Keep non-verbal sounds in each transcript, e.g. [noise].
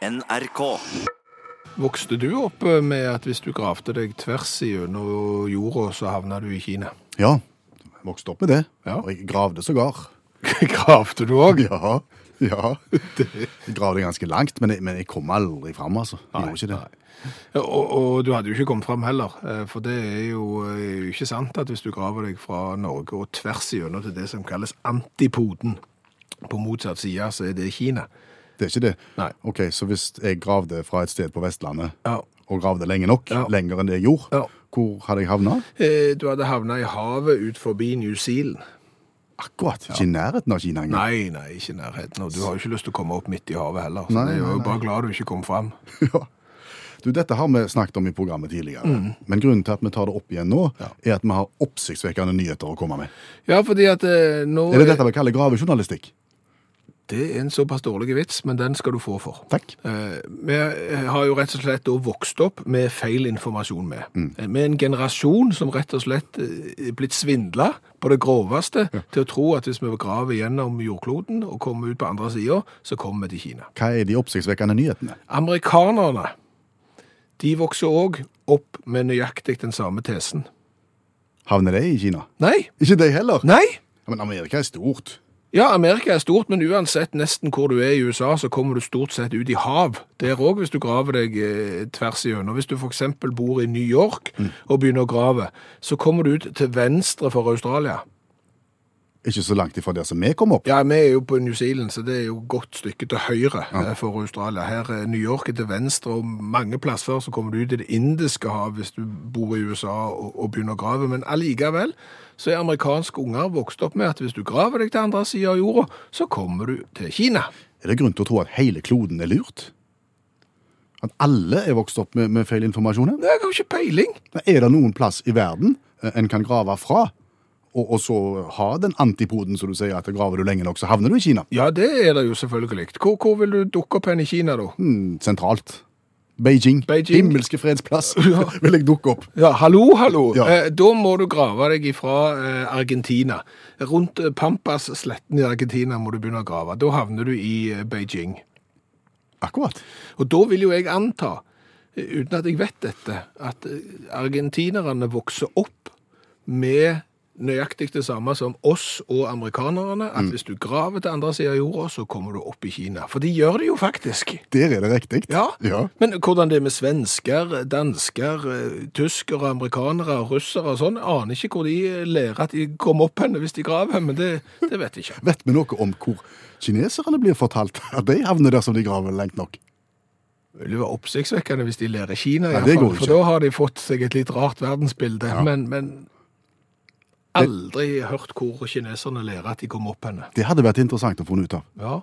NRK. Vokste du opp eh, med at hvis du gravde deg tvers gjennom jorda, så havna du i Kina? Ja, jeg vokste opp med det. Ja. Og jeg gravde sågar. [laughs] Gravde du òg? Ja, ja. Jeg gravde ganske langt, men jeg, men jeg kom aldri fram, altså. Jeg gjorde ikke det. Og, og du hadde jo ikke kommet fram heller, eh, for det er jo eh, ikke sant at hvis du graver deg fra Norge og tvers igjennom til det som kalles antipoden, på motsatt side, så er det Kina. Det er ikke det. Nei. Ok, Så hvis jeg gravde fra et sted på Vestlandet, Ja. og gravde lenge nok, Ja. lenger enn det jeg gjorde, Ja. hvor hadde jeg havna? Eh, Du hadde havna i havet ut forbi New Zealand. Akkurat. Ikke i nærheten av Kina engang. Nei, nei, ikke i nærheten. Og du har jo ikke lyst til å komme opp midt i havet heller. Så Nei, det er jo bare glad du ikke kom fram. [laughs] Ja. Du, Dette har vi snakket om i programmet tidligere. Men grunnen til at vi tar det opp igjen nå, Mm. Ja. er at vi har oppsiktsvekkende nyheter å komme med. Ja, fordi at eh, nå Er det dette vi kaller gravejournalistikk? Det er en såpass dårlig vits, men den skal du få for. Takk. Eh, Vi har jo rett og slett da vokst opp med feil informasjon med. Mm. Eh, Med en generasjon som rett og slett eh, er blitt svindla på det groveste til å tro at hvis vi graver gjennom jordkloden og kommer ut på andre sida, så kommer vi til Kina. Hva er de oppsiktsvekkende nyhetene? Amerikanerne de vokser òg opp med nøyaktig den samme tesen. Havner de i Kina? Nei! Ikke de heller. Nei! Ja, Men Amerika er stort. Ja, Amerika er stort, men uansett nesten hvor du er i USA, så kommer du stort sett ut i hav. Der òg, hvis du graver deg eh, tvers igjennom. Hvis du f.eks. bor i New York og begynner å grave, så kommer du ut til venstre for Australia. Ikke så langt ifra der som vi kom opp. Ja, vi er jo på New Zealand, så det er jo godt stykke til høyre ja. for Australia. Her er New York til venstre, og mange plasser så kommer du ut i det indiske hav hvis du bor i USA og, og begynner å grave. Men allikevel så er amerikanske unger vokst opp med at hvis du graver deg til andre sida av jorda, så kommer du til Kina. Er det grunn til å tro at hele kloden er lurt? At alle er vokst opp med, med feil informasjon? her? Jeg har ikke peiling. Er det noen plass i verden eh, en kan grave fra, og, og så ha den antipoden, som du sier, at graver du lenge nok, så havner du i Kina? Ja, det er det jo selvfølgelig. Hvor, hvor vil du dukke opp hen i Kina, da? Hmm, sentralt. Beijing. Beijing. Himmelske fredsplass. [laughs] Ja. [laughs] Vil jeg dukke opp. Ja, hallo, hallo. Ja. Eh, da må du grave deg ifra eh, Argentina. Rundt eh, Pampas-sletten i Argentina må du begynne å grave. Da havner du i eh, Beijing. Akkurat. Og da vil jo jeg anta, eh, uten at jeg vet dette, at eh, argentinerne vokser opp med nøyaktig det samme som oss og amerikanerne, at hvis du graver til andre siden av jorda, så kommer du opp i Kina. For de gjør det jo faktisk. Der er det riktig. Ja. ja. Men hvordan det er med svensker, dansker, tyskere, amerikanere, russere og sånn, aner ikke hvor de lærer at de kommer opp henne hvis de graver, men det, det vet jeg ikke. [laughs] Vet vi noe om hvor kineserne blir fortalt at de havner der som de graver lengt nok? Det være oppsiktsvekkende hvis de lærer Kina, i Ja, fall, for da har de fått seg et litt rart verdensbilde. Ja. Men, men aldri hørt hvor kineserne lærer at de kommer opp henne. Det hadde vært interessant å få ut av. Ja,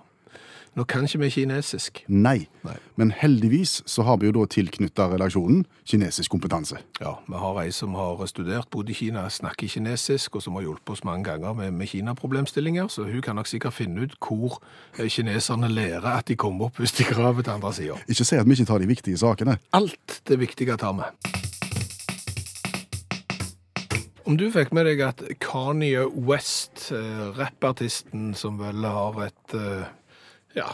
nå kan ikke vi kinesisk. Nei. Nei. Men heldigvis så har vi jo da tilknyttet redaksjonen kinesisk kompetanse. Ja, vi har ei som har studert, bodd i Kina, snakker kinesisk, og som har hjulpet oss mange ganger med, med Kina-problemstillinger, så hun kan nok sikkert finne ut hvor eh, kineserne lærer at de kommer opp hvis de graver til andre siden. Ikke si at vi ikke tar de viktige sakene. Alt det viktige tar vi. Om du fikk med deg at Kanye West, eh, rappartisten som vel har et, eh, ja,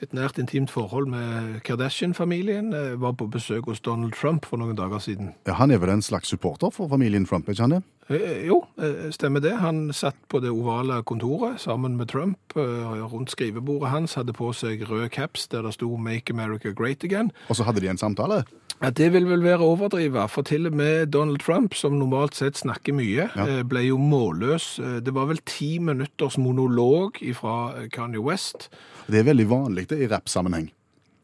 et nært intimt forhold med Kardashian-familien, eh, var på besøk hos Donald Trump for noen dager siden. Ja, han er vel en slags supporter for familien Trump, ikke han det? Jo, stemmer det. Han satt på det ovale kontoret sammen med Trump. Rundt skrivebordet hans hadde på seg rød caps der det sto 'Make America Great Again'. Og så hadde de en samtale. Ja, Det vil vel være overdrivet, for til og med Donald Trump, som normalt sett snakker mye, Ja. eh, ble jo målløs. Eh, Det var vel ti minutters monolog fra Kanye West. Det er veldig vanlig det i rappsammenheng.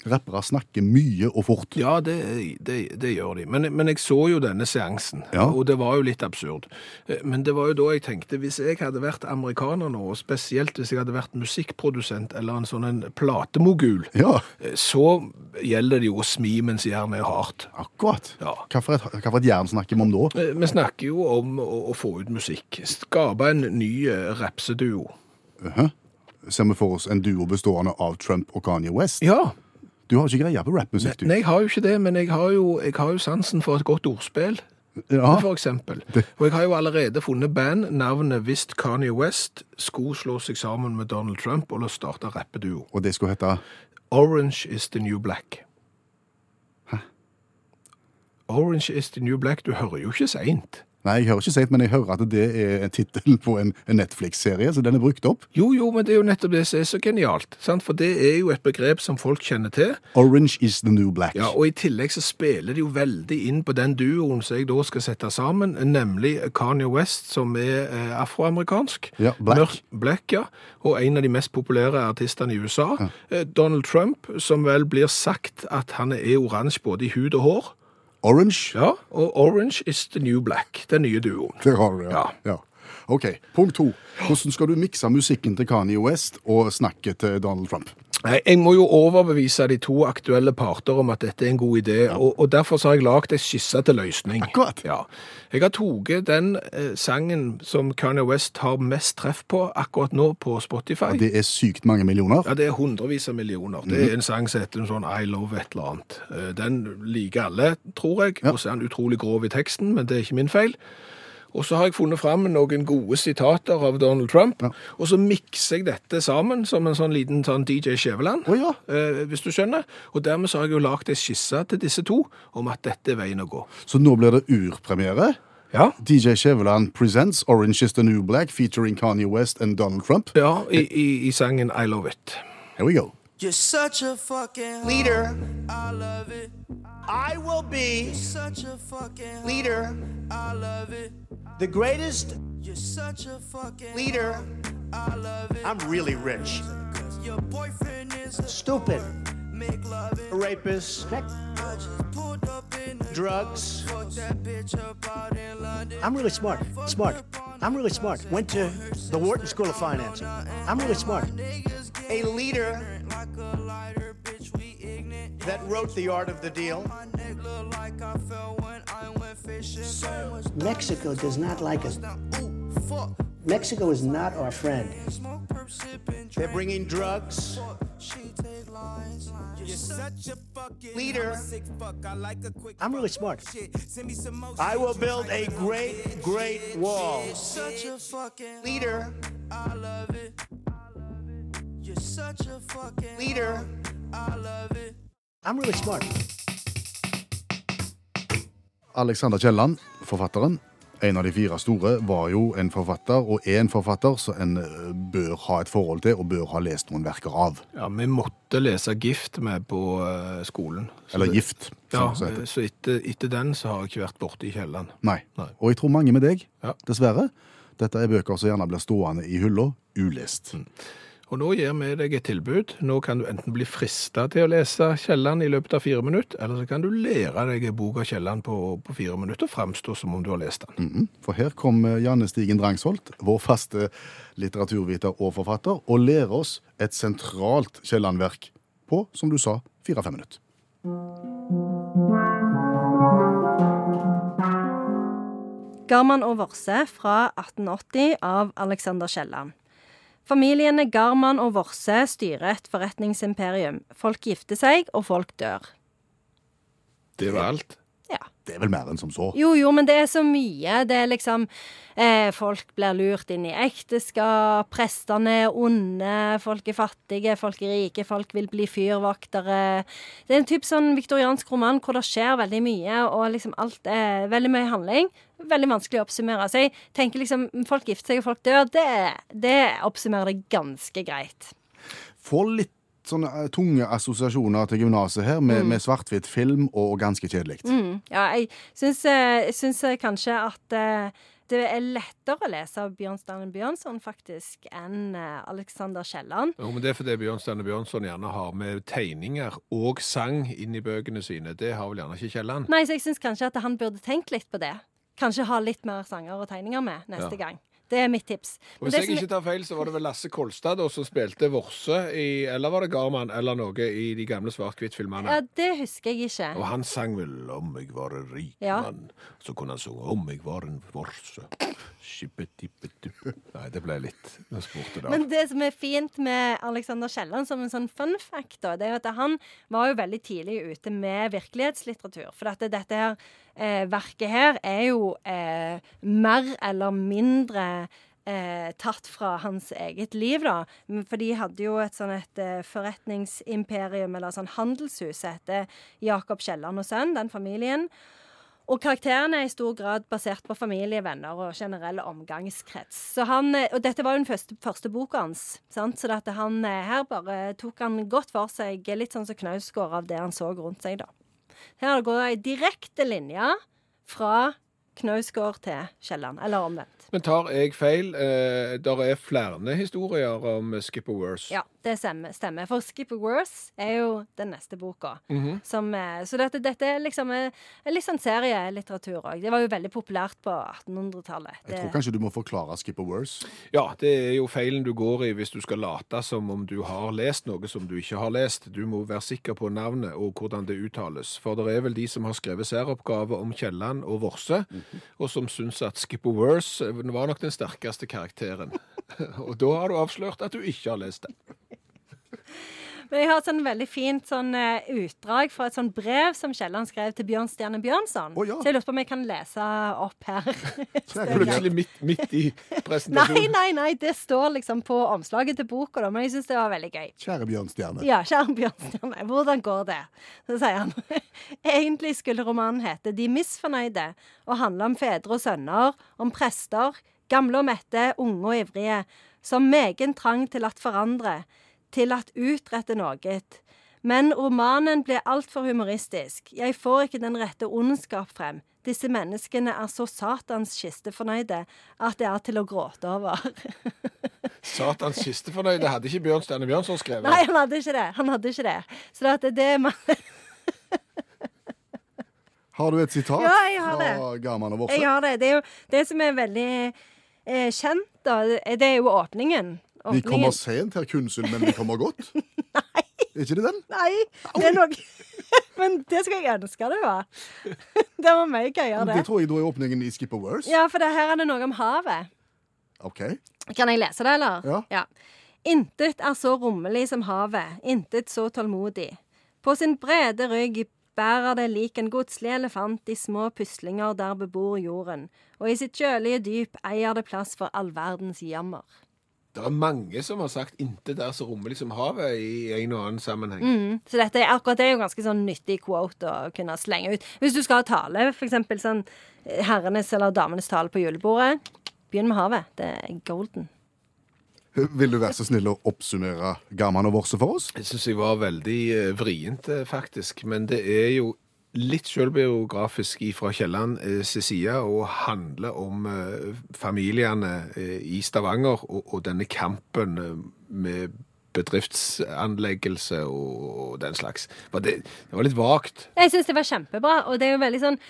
Rappere snakker mye og fort. Ja, det, det, det gjør de. Men, men jeg så jo denne seansen, Ja. og det var jo litt absurd. Eh, Men det var jo da jeg tenkte, hvis jeg hadde vært amerikaner nå, og spesielt hvis jeg hadde vært musikkprodusent eller en sånn en platemogul, Ja, eh, så gjelder det jo å smi mens jernet er hardt. akkurat. Ja. Hva for et, hva for et jern snakker vi om da? Eh, Vi snakker jo om å, å få ut musikk. Skape en ny rapseduo. Uh Ser vi for oss en duo bestående av Trump og Kanye West? Ja, Du har ikke greie på rappmusikk, du. nei, jeg har jo ikke det, men jeg har jo, jeg har jo sansen for et godt ordspill. Ja, for eksempel. Og jeg har jo allerede funnet band, navnet visst Kanye West skulle slå seg sammen med Donald Trump og starte rappeduo. og det skulle hete Orange is the new black. Hæ? Orange is the new black. Du hører jo ikke seint. Nei, jeg hører ikke seint, men jeg hører at det er en tittel på en, en Netflix-serie, så den er brukt opp. Jo, jo, men det er jo nettopp det som er så genialt. Sant? For det er jo et begrep som folk kjenner til. Orange is the new black. Ja, Og i tillegg så spiller de jo veldig inn på den duoen som jeg da skal sette sammen, nemlig Kanye West, som er eh, afroamerikansk. Ja, black. Mørk- black, ja. Og en av de mest populære artistene i USA. Eh, Donald Trump, som vel blir sagt at han er oransje både i hud og hår. Orange, Ja, og Orange is the new black, den nye duoen. Det har du ja. Ja. ja. Ok, punkt to. Hvordan skal du mikse musikken til Kanye West og snakke til Donald Trump? Jeg må jo overbevise de to aktuelle parter om at dette er en god idé, og, og derfor så har jeg lagd ei skisse til løsning. Akkurat. Ja. Jeg har tatt den eh, sangen som Kanye West har mest treff på akkurat nå på Spotify. Ja, Det er sykt mange millioner. Ja, det er hundrevis av millioner. Det er en sang som heter sånn I love et eller annet. Eh, Den liker alle, tror jeg, og så er den utrolig grov i teksten, men det er ikke min feil. Og så har jeg funnet fram noen gode sitater av Donald Trump, og så mikser jeg dette sammen som en sånn liten sånn DJ Skjæveland, oh, ja. eh, hvis du skjønner. Og dermed så har jeg jo lagt en skisse til disse to om at dette er veien å gå. Så nå blir det urpremiere. Ja, DJ Skjæveland presents Orange is the new black featuring Kanye West and Donald Trump. ja i, i, i sangen I love it. Here we go. You're such a fucking leader. I love it. I will be such a fucking leader. I love it. The greatest. You're such a fucking leader. I love it. I'm really rich. Your boyfriend is Stupid. make love. A rapist. I just pulled up in Drugs. that bitch up out in I'm really smart. Smart. I'm really smart. Went to the Wharton School of Finance. I'm really smart. a leader lighter, bitch, we ignorant. That wrote The Art of the Deal. So, Mexico does not like us. Mexico is not our friend. They're bringing drugs. Leader, I'm really smart. I will build a great, great wall. Leader, I love it. Such a fucking Leader. I love it. I'm really smart. Alexander Kielland, forfatteren, en av de fire store, var jo en forfatter, og er en forfatter som en eh, bør ha et forhold til, og bør ha lest noen verker av. Ja, vi måtte lese Gift med på eh, skolen. Så Eller det- Gift, Ja, som det heter. så etter, etter den så har jeg ikke vært borte i kjelleren. Nei. Nei. Og jeg tror mange med deg, Ja. dessverre. Dette er bøker som gjerne blir stående i hylla, ulest. Mm. Og nå gir vi deg et tilbud. Nå kan du enten bli frista til å lese Kielland i løpet av fire minutter, eller så kan du lære deg en bok av Kielland på, på fire minutter og framstå som om du har lest den. Mhm. For her kommer Janne Stigen Drangsholt, vår faste litteraturviter og forfatter, og lærer oss et sentralt Kielland-verk på, som du sa, fire-fem minutter. Garman og Vorse fra 1880 av Alexander Kielland. Familiene Garman og Vorse styrer et forretningsimperium. Folk gifter seg, og folk dør. Det var alt. Ja. Det er vel mer enn som så. Jo, jo, men det er så mye. Det er liksom eh, Folk blir lurt inn i ekteskap, prestene er onde, folk er fattige, folk er rike, folk vil bli fyrvaktere. Det er en typ sånn viktoriansk roman hvor det skjer veldig mye, og liksom alt er veldig mye handling. Veldig vanskelig å oppsummere. Så jeg tenker liksom folk gifter seg og folk dør, det, det oppsummerer det ganske greit. Få litt sånne eh, tunge assosiasjoner til gymnaset her, med, med svart-hvitt film og ganske kjedelig. Mm, ja, jeg syns, eh, jeg syns eh, kanskje at det er lettere å lese av Bjørnstjerne Bjørnson faktisk enn Alexander Kielland. Jo, men Det er fordi Bjørnstjerne Bjørnson gjerne har med tegninger og sang inn i bøkene sine. Det har vel gjerne ikke Kielland. Nei, så jeg syns kanskje at han burde tenkt litt på det. Kanskje ha litt mer sanger og tegninger med neste Ja. gang. Det er mitt tips. Og Hvis jeg ikke tar feil, så var det vel Lasse Kolstad som spilte Vorse i Eller var det Garman eller noe i de gamle svart-hvitt-filmene? ja, det husker jeg ikke. Og han sang vel 'Om jeg var en rik Ja. mann'. Så kunne han synge 'Om jeg var en vorse'. Nei, det ble litt Nå spurte det. Men det som er fint med Alexander Kielland som en sånn fun fact, da, det er at han var jo veldig tidlig ute med virkelighetslitteratur. For dette, dette her verket her er jo eh, mer eller mindre eh, tatt fra hans eget liv, da. For de hadde jo et sånn et eh, forretningsimperium, eller sånn handelshus, etter Jakob Kielland og Sønn, den familien. Og karakterene er i stor grad basert på familie, venner og generell omgangskrets. Så han, eh, og dette var jo den første, første boka hans, sant? så dette han eh, her bare tok han godt for seg, litt sånn som Knausgård, av det han så rundt seg, da. Her går ei direkte linje fra Knausgård til Kielland, eller omvendt. Men tar jeg feil? Eh, der er flere historier om Skipper Worse. Ja, det stemmer. stemmer. For Skip Worse er jo den neste boka. som, eh, så dette, dette er liksom en litt sånn serielitteratur òg. Det var jo veldig populært på 1800-tallet. Jeg tror kanskje du må forklare Skip Worse. Ja, det er jo feilen du går i hvis du skal late som om du har lest noe som du ikke har lest. Du må være sikker på navnet og hvordan det uttales. For det er vel de som har skrevet særoppgave om Kielland og Vorse, og som syns at Skip Worse var nok den sterkeste karakteren. [laughs] og da har du avslørt at du ikke har lest den. Men jeg har et sånn veldig fint sånn eh, utdrag fra et sånn brev som Kielland skrev til Bjørn Stjerne Bjørnson. Oh, ja. Så jeg lurte på om jeg kan lese opp her. [laughs] [laughs] Plutselig midt, midt i presentasjonen. nei, nei, nei. det står liksom på omslaget til boka, men jeg syns det var veldig gøy. Kjære Bjørnstjerne. Ja, kjære Bjørnstjerne, hvordan går det? Så sier han [laughs] egentlig skulle romanen hete De misfornøyde og handle om fedre og sønner, om prester, gamle og mette, unge og ivrige, som megen trang til at forandre, til at utrette noe. Men romanen blir altfor humoristisk. Jeg får ikke den rette ondskap frem. Disse menneskene er så satans kistefornøyde at det er til å gråte over. [laughs] Satans kistefornøyde hadde ikke Bjørn Stjerne Bjørnson skrevet. Nei, han hadde ikke det. Han hadde ikke det. Så det, er det man [laughs] Har du et sitat Ja, jeg har fra Garman og Vorse? Jeg har det. Det, er jo, det som er veldig eh, kjent, da, det er jo åpningen. Vi De kommer sent her, Kunsul, men vi kommer godt. [laughs] Nei. Er ikke det den? Nei, det er noe [laughs] Men det skal jeg ønske det var. [laughs] Det var mye gøyere, Det det. tror jeg da er åpningen i Skipper Worse. Ja, for det, her er det noe om havet. OK. Kan jeg lese det, eller? Ja. Intet er så rommelig som havet, intet så tålmodig. På sin brede rygg bærer det lik en godslig elefant de små puslinger der bebor jorden, og i sitt kjølige dyp eier det plass for all verdens jammer. Det er mange som har sagt 'intet er så rommelig som havet' i en og annen sammenheng. Mm. Så dette, er- akkurat det er jo ganske sånn nyttig quote å kunne slenge ut. Hvis du skal ha tale, eksempel sånn eh, herrenes eller damenes tale på julebordet, begynn med havet. Det er golden. Vil du være så snill å oppsummere Garman og Vorse for oss? Jeg syns jeg var veldig eh, vrient, eh, faktisk. Men det er jo litt selvbiografisk fra Kielland eh, side og handler om eh, familiene eh, i Stavanger og, og denne kampen med bedriftsanleggelse og, og den slags. Det, det var litt vagt. Jeg syns det var kjempebra, og det er jo veldig sånn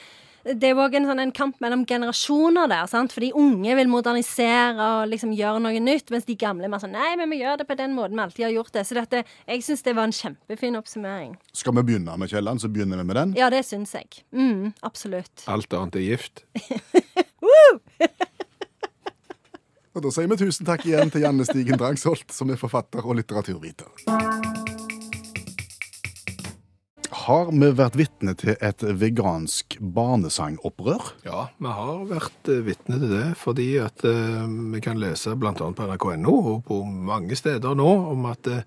det er jo òg en, sånn, en kamp mellom generasjoner der. sant? For de unge vil modernisere og liksom gjøre noe nytt, mens de gamle er mer sånn Nei, men vi gjør det på den måten vi alltid har gjort det. Så dette, jeg syns det var en kjempefin oppsummering. Skal vi begynne med Kielland, så begynner vi med den. Ja, det syns jeg. Mm, absolutt. Alt annet er gift. [laughs] Og Da sier vi tusen takk igjen til Janne Stigen Drangsholt, som er forfatter og litteraturviter. Har vi vært vitne til et vegansk barnesangopprør? Ja, vi har vært eh, vitne til det, fordi at eh, vi kan lese bl.a. på nrk.no og på mange steder nå om at eh,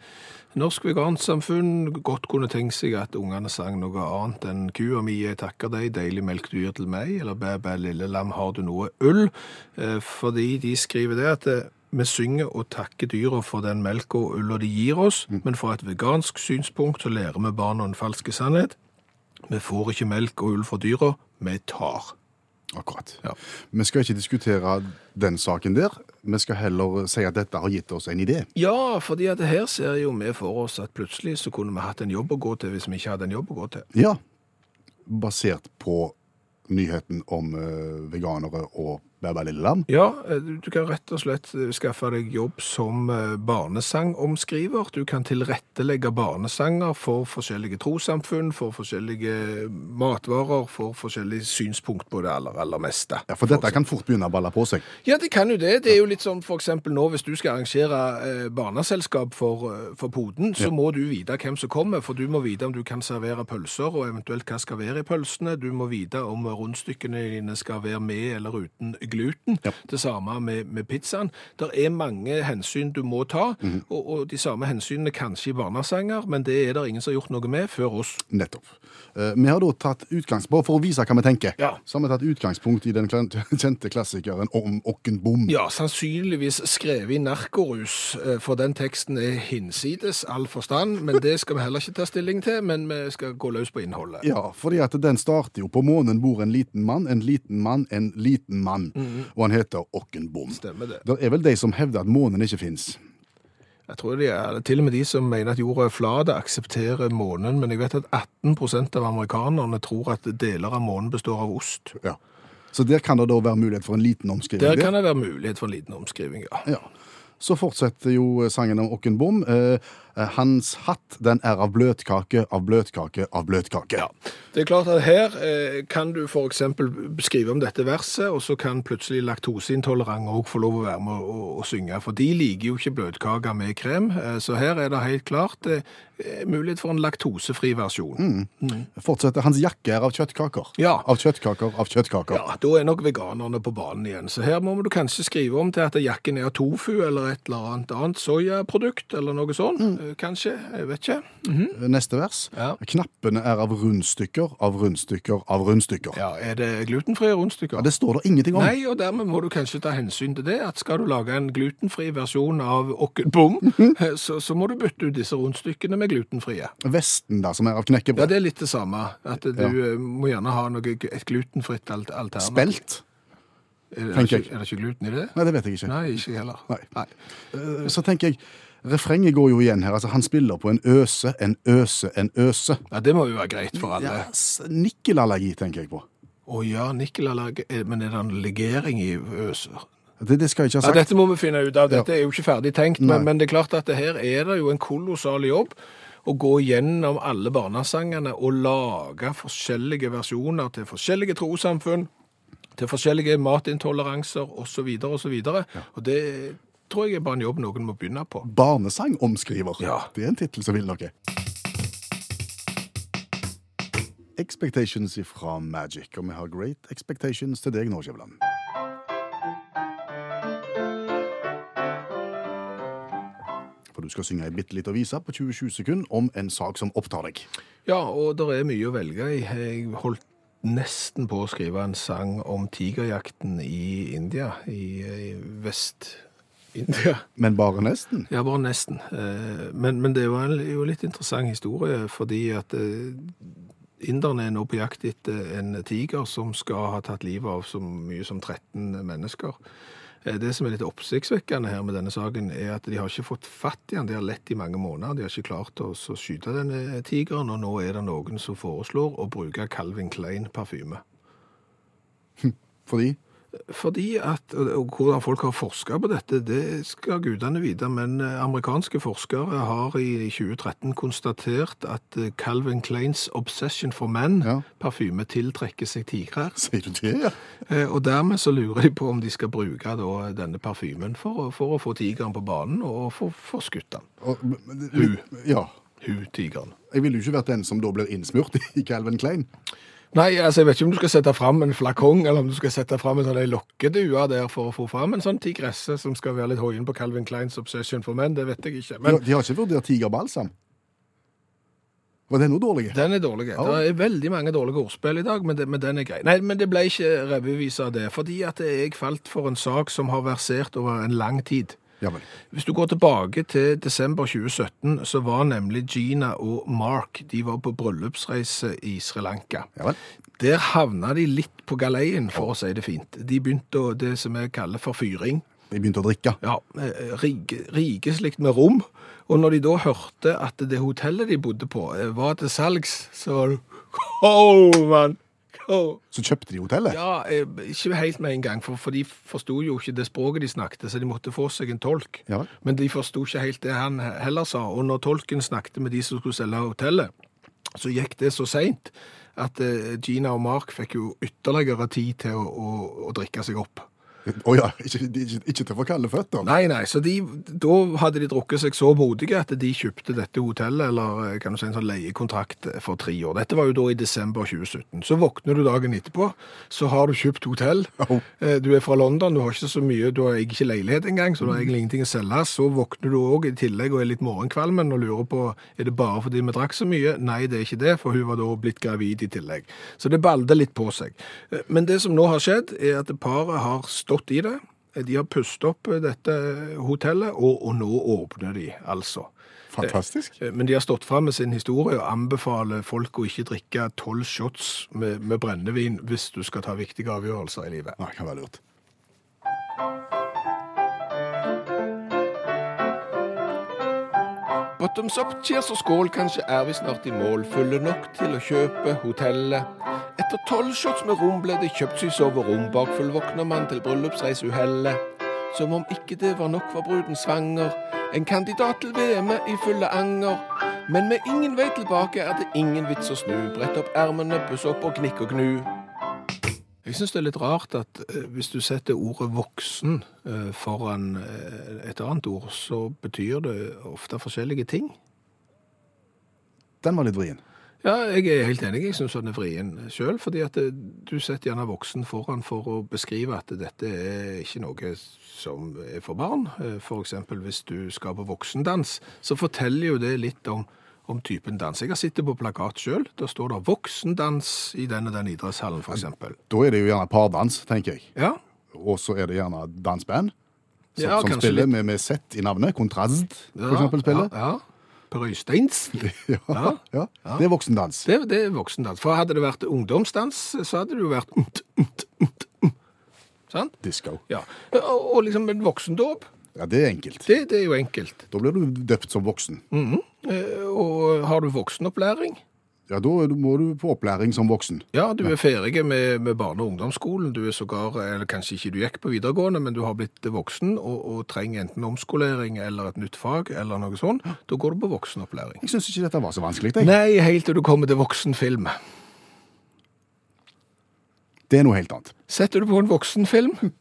Norsk Vegansamfunn godt kunne tenkt seg at ungene sang noe annet enn kua mi, jeg takker deg, deilig melk du gir til meg, eller bæ, bæ, lille lam, har du noe ull? Eh, fordi de skriver det at eh, vi synger og takker dyra for den melka og ulla de gir oss, men fra et vegansk synspunkt så lærer vi barna en falsk sannhet. Vi får ikke melk og ull fra dyra, vi tar. Akkurat. Ja. Vi skal ikke diskutere den saken der. Vi skal heller si at dette har gitt oss en idé. Ja, fordi at her ser jo vi for oss at plutselig så kunne vi hatt en jobb å gå til hvis vi ikke hadde en jobb å gå til. Ja, basert på nyheten om eh, veganere og Bærbæ Lilleland? Ja, eh, du kan rett og slett eh, skaffe deg jobb som eh, barnesangomskriver. Du kan tilrettelegge barnesanger for forskjellige trossamfunn, for forskjellige matvarer, for forskjellige synspunkt på det aller, aller meste. Ja, For dette kan fort begynne å balle på seg. Ja, det kan jo det. Det er jo litt sånn for eksempel nå hvis du skal arrangere barneselskap for, for poden, så Ja. må du vite hvem som kommer, for du må vite om du kan servere pølser, og eventuelt hva skal være i pølsene. Du må vite om rundstykkene dine skal være med eller uten gluten. Ja. Det samme med, med pizzaen. Det er mange hensyn du må ta, mm. og, og de samme hensynene kanskje i barnesanger, men det er det ingen som har gjort noe med før oss. Nettopp. Eh, Vi har da tatt utgangspunkt, For å vise hva vi tenker, Ja. så har vi tatt utgangspunkt i den [laughs] kjente klassikeren om Okkenbom. Ja, sannsynligvis skrevet i narkorus, eh, for den teksten er hinsides all forstand, men det skal vi heller ikke ta stilling til, men vi skal gå løs på innholdet. Ja, fordi at den starter jo på månen bor en liten mann, en liten mann, en liten mann. Og han heter Okkenbom. Stemmer det. Det er vel de som hevder at månen ikke fins. Jeg tror det er til og med de som mener at jorda er flat, aksepterer månen, men jeg vet at 18% av amerikanerne tror at deler av månen består av ost. Ja. Så der kan det da være mulighet for en liten omskriving. Der. kan det være mulighet for en liten omskriving, ja. Ja. Så fortsetter jo sangen om Okken Bom. Eh, eh, hans hatt den er av bløtkake, av bløtkake, av bløtkake. Ja. Det er klart at her eh, kan du eksempel skrive om dette verset, og så kan plutselig laktoseintolerante også få lov å være med å, å synge, for de liker jo ikke bløtkake med krem, så her er det helt klart mulighet for en laktosefri versjon. Fortsetter. Hans jakke er av kjøttkaker. Ja. Av kjøttkaker, av kjøttkaker. Ja, da er nok veganerne på banen igjen. Så her må du kanskje skrive om til at jakken er av tofu eller et eller annet annet soyaprodukt eller noe sånt. Mm. Kanskje, jeg vet ikke. Neste vers. Ja. Knappene er av rundstykker, av rundstykker, av rundstykker. Ja, er det glutenfrie rundstykker? Ja, Det står det ingenting om. Nei, og dermed må du kanskje ta hensyn til det, at skal du lage en glutenfri versjon av Okken Bom, [laughs] så, så må du bytte ut disse rundstykkene med glutenfrie. Vesten, da, som er av knekkebrød? Ja, det er litt det samme, at du Ja. eh, må gjerne ha noe, et glutenfritt alt- alternativ. Spelt? Er det, ikke, er det ikke gluten i det? Nei, det vet jeg ikke. Nei, ikke heller. Nei. Nei. Så tenker jeg, refrenget går jo igjen her. Altså, han spiller på en øse, en øse, en øse. Ja, det må jo være greit for alle. Ja, nikkelallergi, tenker jeg på. Å ja, nikkelallergi, eh, men er det en legering i øser? Det, det skal jeg ikke ha Ja, sagt. dette må vi finne ut av. Dette er jo ikke ferdig tenkt, men, men det er klart at det her er det jo en kolossal jobb å gå gjennom alle barnesangene og lage forskjellige versjoner til forskjellige trossamfunn, til forskjellige matintoleranser osv. osv. Og det tror jeg er bare en jobb noen må begynne på. Barnesangomskriver. Ja. Det er en tittel som vil noe. Expectations fra Magic, og vi har Great Expectations til deg nå, Skjæveland. For du skal synge ei bitte lita vise på 20-20 sekunder om en sak som opptar deg. Ja, og det er mye å velge i. Jeg holdt nesten på å skrive en sang om tigerjakten i India, i, i Vest-India. [laughs] Men bare nesten. Ja, bare nesten. Eh, Men, men det er jo en jo litt interessant historie, fordi at eh, inderne er nå på jakt etter en tiger som skal ha tatt livet av så mye som 13 mennesker. Eh, Det som er litt oppsiktsvekkende her med denne saken, er at de har ikke fått fatt i han. De har lett i mange måneder. De har ikke klart å skyte denne tigeren, og nå er det noen som foreslår å bruke Calvin Klein-parfyme. Fordi Fordi at, og hvordan folk har forsket på dette, det skal gudene vite, men eh, amerikanske forskere har i 2013 konstatert at eh, Calvin Kleins Obsession for Men Ja. tiltrekker seg tigrer. Sier du det, ja? Eh, Og dermed så lurer de på om de skal bruke da, denne parfymen for, for å få tigeren på banen og få, få skutt den. Og, men- Hu. Ja. Hun, tigeren. Jeg ville jo ikke vært den som da blir innsmurt i Calvin Klein. Nei, altså jeg vet ikke om du skal sette fram en flakong, eller om du skal sette fram en sånn lokkedue der for å få fram en sånn tigresse som skal være litt hoien på Calvin Kleins Obsession for menn. det vet jeg ikke. De, Men de har ikke vurdert tigerbalsam. Var den noe dårlig? den er dårlig. Ja. Det er veldig mange dårlige ordspill i dag, men, det, men den er grei. Nei, men det ble ikke revyvise av det, fordi at jeg falt for en sak som har versert over en lang tid. Ja vel. Hvis du går tilbake til desember 2017, så var nemlig Gina og Mark de var på bryllupsreise i Sri Lanka. Jamen. Der havna de litt på galeien, for å si det fint. De begynte å, det som vi kaller for fyring. De begynte å drikke. Ja, Rike, rike, slikt med rom. Og når de da hørte at det hotellet de bodde på eh, var til salgs, så var det [laughs] Åh, mann! [laughs] Åh. Så kjøpte de hotellet. Ja, eh, ikke helt med en gang, for, for de forsto jo ikke det språket de snakket, så de måtte få seg en tolk. Ja. Men de forsto ikke helt det han heller sa. Og når tolken snakket med de som skulle selge hotellet, så gikk det så seint at eh, Gina og Mark fikk jo ytterligere tid til å, å, å drikke seg opp. [laughs] Å ja, ikke, ikke, ikke til få kalde føtter. Nei, nei, så de, da hadde de drukket seg så modige at de kjøpte dette hotellet, eller eh, kan du si en sånn leiekontrakt for tre år. Dette var jo da i desember 2017. Så våkner du dagen etterpå, så har du kjøpt hotell. Oh. Eh, Du er fra London, du har ikke så mye, du har ikke leilighet engang, så du har egentlig ingenting å selge. Så våkner du òg i tillegg og er litt morgenkvalmen og lurer på er det bare fordi vi drakk så mye. Nei, det er ikke det, for hun var da blitt gravid i tillegg. Så det balder litt på seg. Eh, Men det som nå har skjedd, er at paret har stått i det. De har pustet opp dette hotellet, og, og nå åpner de, altså. Fantastisk. Eh, Men de har stått fram med sin historie og anbefaler folk å ikke drikke tolv shots med, med brennevin hvis du skal ta viktige avgjørelser i livet. Nei, kan være lurt. Bottoms up, cheers og skål, kanskje er vi snart i mål. Fulle nok til å kjøpe hotellet. Etter tolv shots med rom ble det kjøpt seg soverom. Bakfull våkner man til bryllupsreisuhellet. Som om ikke det var nok, var bruden svanger. En kandidat til VM-et i fulle anger. Men med ingen vei tilbake er det ingen vits å snu. Brett opp ermene, puss opp og knikk og gnu. Jeg syns det er litt rart at eh, hvis du setter ordet voksen eh, foran eh, et annet ord, så betyr det ofte forskjellige ting. Den var litt vrien. Ja, jeg er helt enig. Jeg syns den er vrien sjøl. Fordi at du setter gjerne voksen foran for å beskrive at dette er ikke noe som er for barn. F.eks. Hvis du skal på voksendans, så forteller jo det litt om, om typen dans. Jeg har sittet på plakat sjøl. Der står det 'voksendans' i den og den idrettshallen, f.eks. Da er det jo gjerne pardans, tenker jeg. Ja. Og så er det gjerne dansband som, Ja, som spiller litt. med, med sett i navnet. Kontrast, for Ja, eksempel, spiller. Ja, ja. Per Øysteins. [laughs] Ja, Ja. Det er voksendans. Det, det er voksendans. For hadde det vært ungdomsdans, så hadde det jo vært umt, umt, umt, umt. Sant? Disco. Ja. Og, og liksom en voksendåp, Ja, det er enkelt. det, det er jo enkelt. Da blir du døpt som voksen. Eh, Og har du voksenopplæring, Ja, da må du på opplæring som voksen. ja, du er ferdig med, med barne- og ungdomsskolen, du er sågar, eller kanskje ikke du gikk på videregående, men du har blitt voksen og, og trenger enten omskolering eller et nytt fag eller noe sånt, da går du på voksenopplæring. Jeg syns ikke dette var så vanskelig. Jeg. Nei, helt til du kommer til voksenfilm. Det er noe helt annet. Setter du på en voksenfilm, [laughs]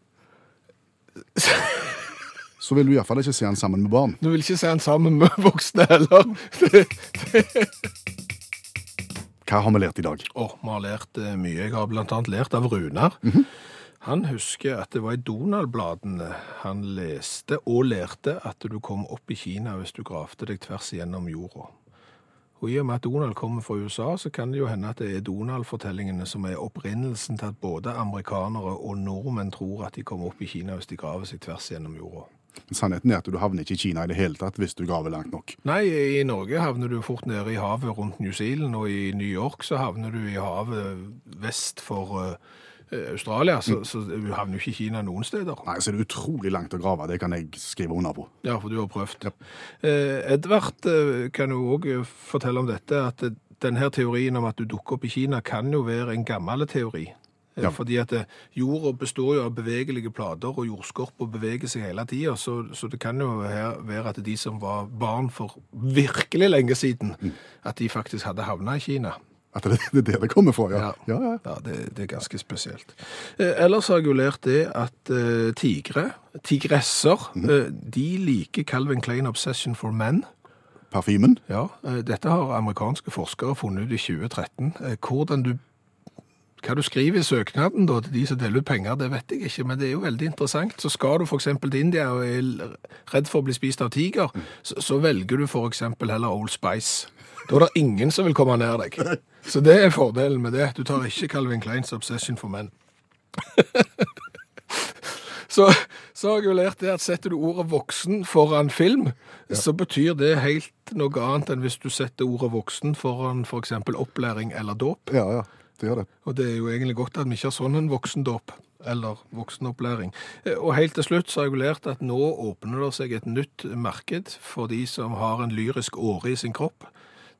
Så vil du iallfall ikke se han sammen med barn. du vil ikke se den sammen med [laughs] voksne heller. Hva har vi lært i dag? Åh, vi har lært eh, mye. Jeg har annet lært av Runar. Han husker at det var i Donald-bladene han leste og lærte at du kom opp i Kina hvis du gravde deg tvers igjennom jorda. Og i og med at Donald kommer fra USA, så kan det jo hende at det er Donald-fortellingene som er opprinnelsen til at både amerikanere og nordmenn tror at de kommer opp i Kina hvis de graver seg tvers gjennom jorda. Sannheten er at du havner ikke i Kina i det hele tatt hvis du graver langt nok. Nei, i Norge havner du fort nede i havet rundt New Zealand, og i New York så havner du i havet vest for eh, Australia, så, så du havner jo ikke i Kina noen steder. Nei, så er det utrolig langt å grave. Det kan jeg skrive under på. Ja, for du har prøvd. Eh, Edvard eh, kan jo òg fortelle om dette, at denne teorien om at du dukker opp i Kina kan jo være en gammel teori. Ja. Fordi at eh, jorda består jo av bevegelige plater, og jordskorpa beveger seg hele tida, så, så det kan jo være at de som var barn for virkelig lenge siden, at de faktisk hadde havna i Kina. At det, det er der det kommer fra, ja. ja, ja. Ja, det, det er ganske spesielt. Eh, ellers har jeg jo lært det at eh, tigre, tigresser, eh, de liker Calvin Klein Obsession for Men. Parfymen. Ja, eh, dette har amerikanske forskere funnet ut i 2013. Eh, Hvordan du hva du skriver i søknaden da, til de som deler ut penger, det vet jeg ikke, men det er jo veldig interessant. Så skal du for eksempel til India og er redd for å bli spist av tiger, så, så velger du for eksempel heller Old Spice. Da er det ingen som vil komme nær deg. Så det er fordelen med det. Du tar ikke Calvin Kleins Obsession for menn. [laughs] Så, så har jeg jo lært det at setter du ordet voksen foran film, så betyr det helt noe annet enn hvis du setter ordet voksen foran for eksempel opplæring eller dåp. Ja, ja. Det gjør det. Og det er jo egentlig godt at vi ikke har sånn en voksendåp eller voksenopplæring. Eh, Og helt til slutt så har jeg lært at nå åpner det seg et nytt marked for de som har en lyrisk åre i sin kropp.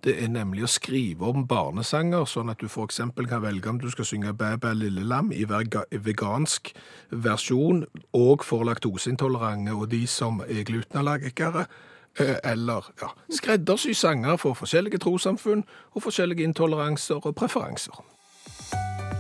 Det er nemlig å skrive om barnesanger, sånn at du eksempel kan velge om du skal synge Bæ bæ lille lam i vegansk versjon, og for laktoseintolerante og de som er glutenallergikere, eh, eller ja, skreddersy sanger for forskjellige trossamfunn og forskjellige intoleranser og preferanser.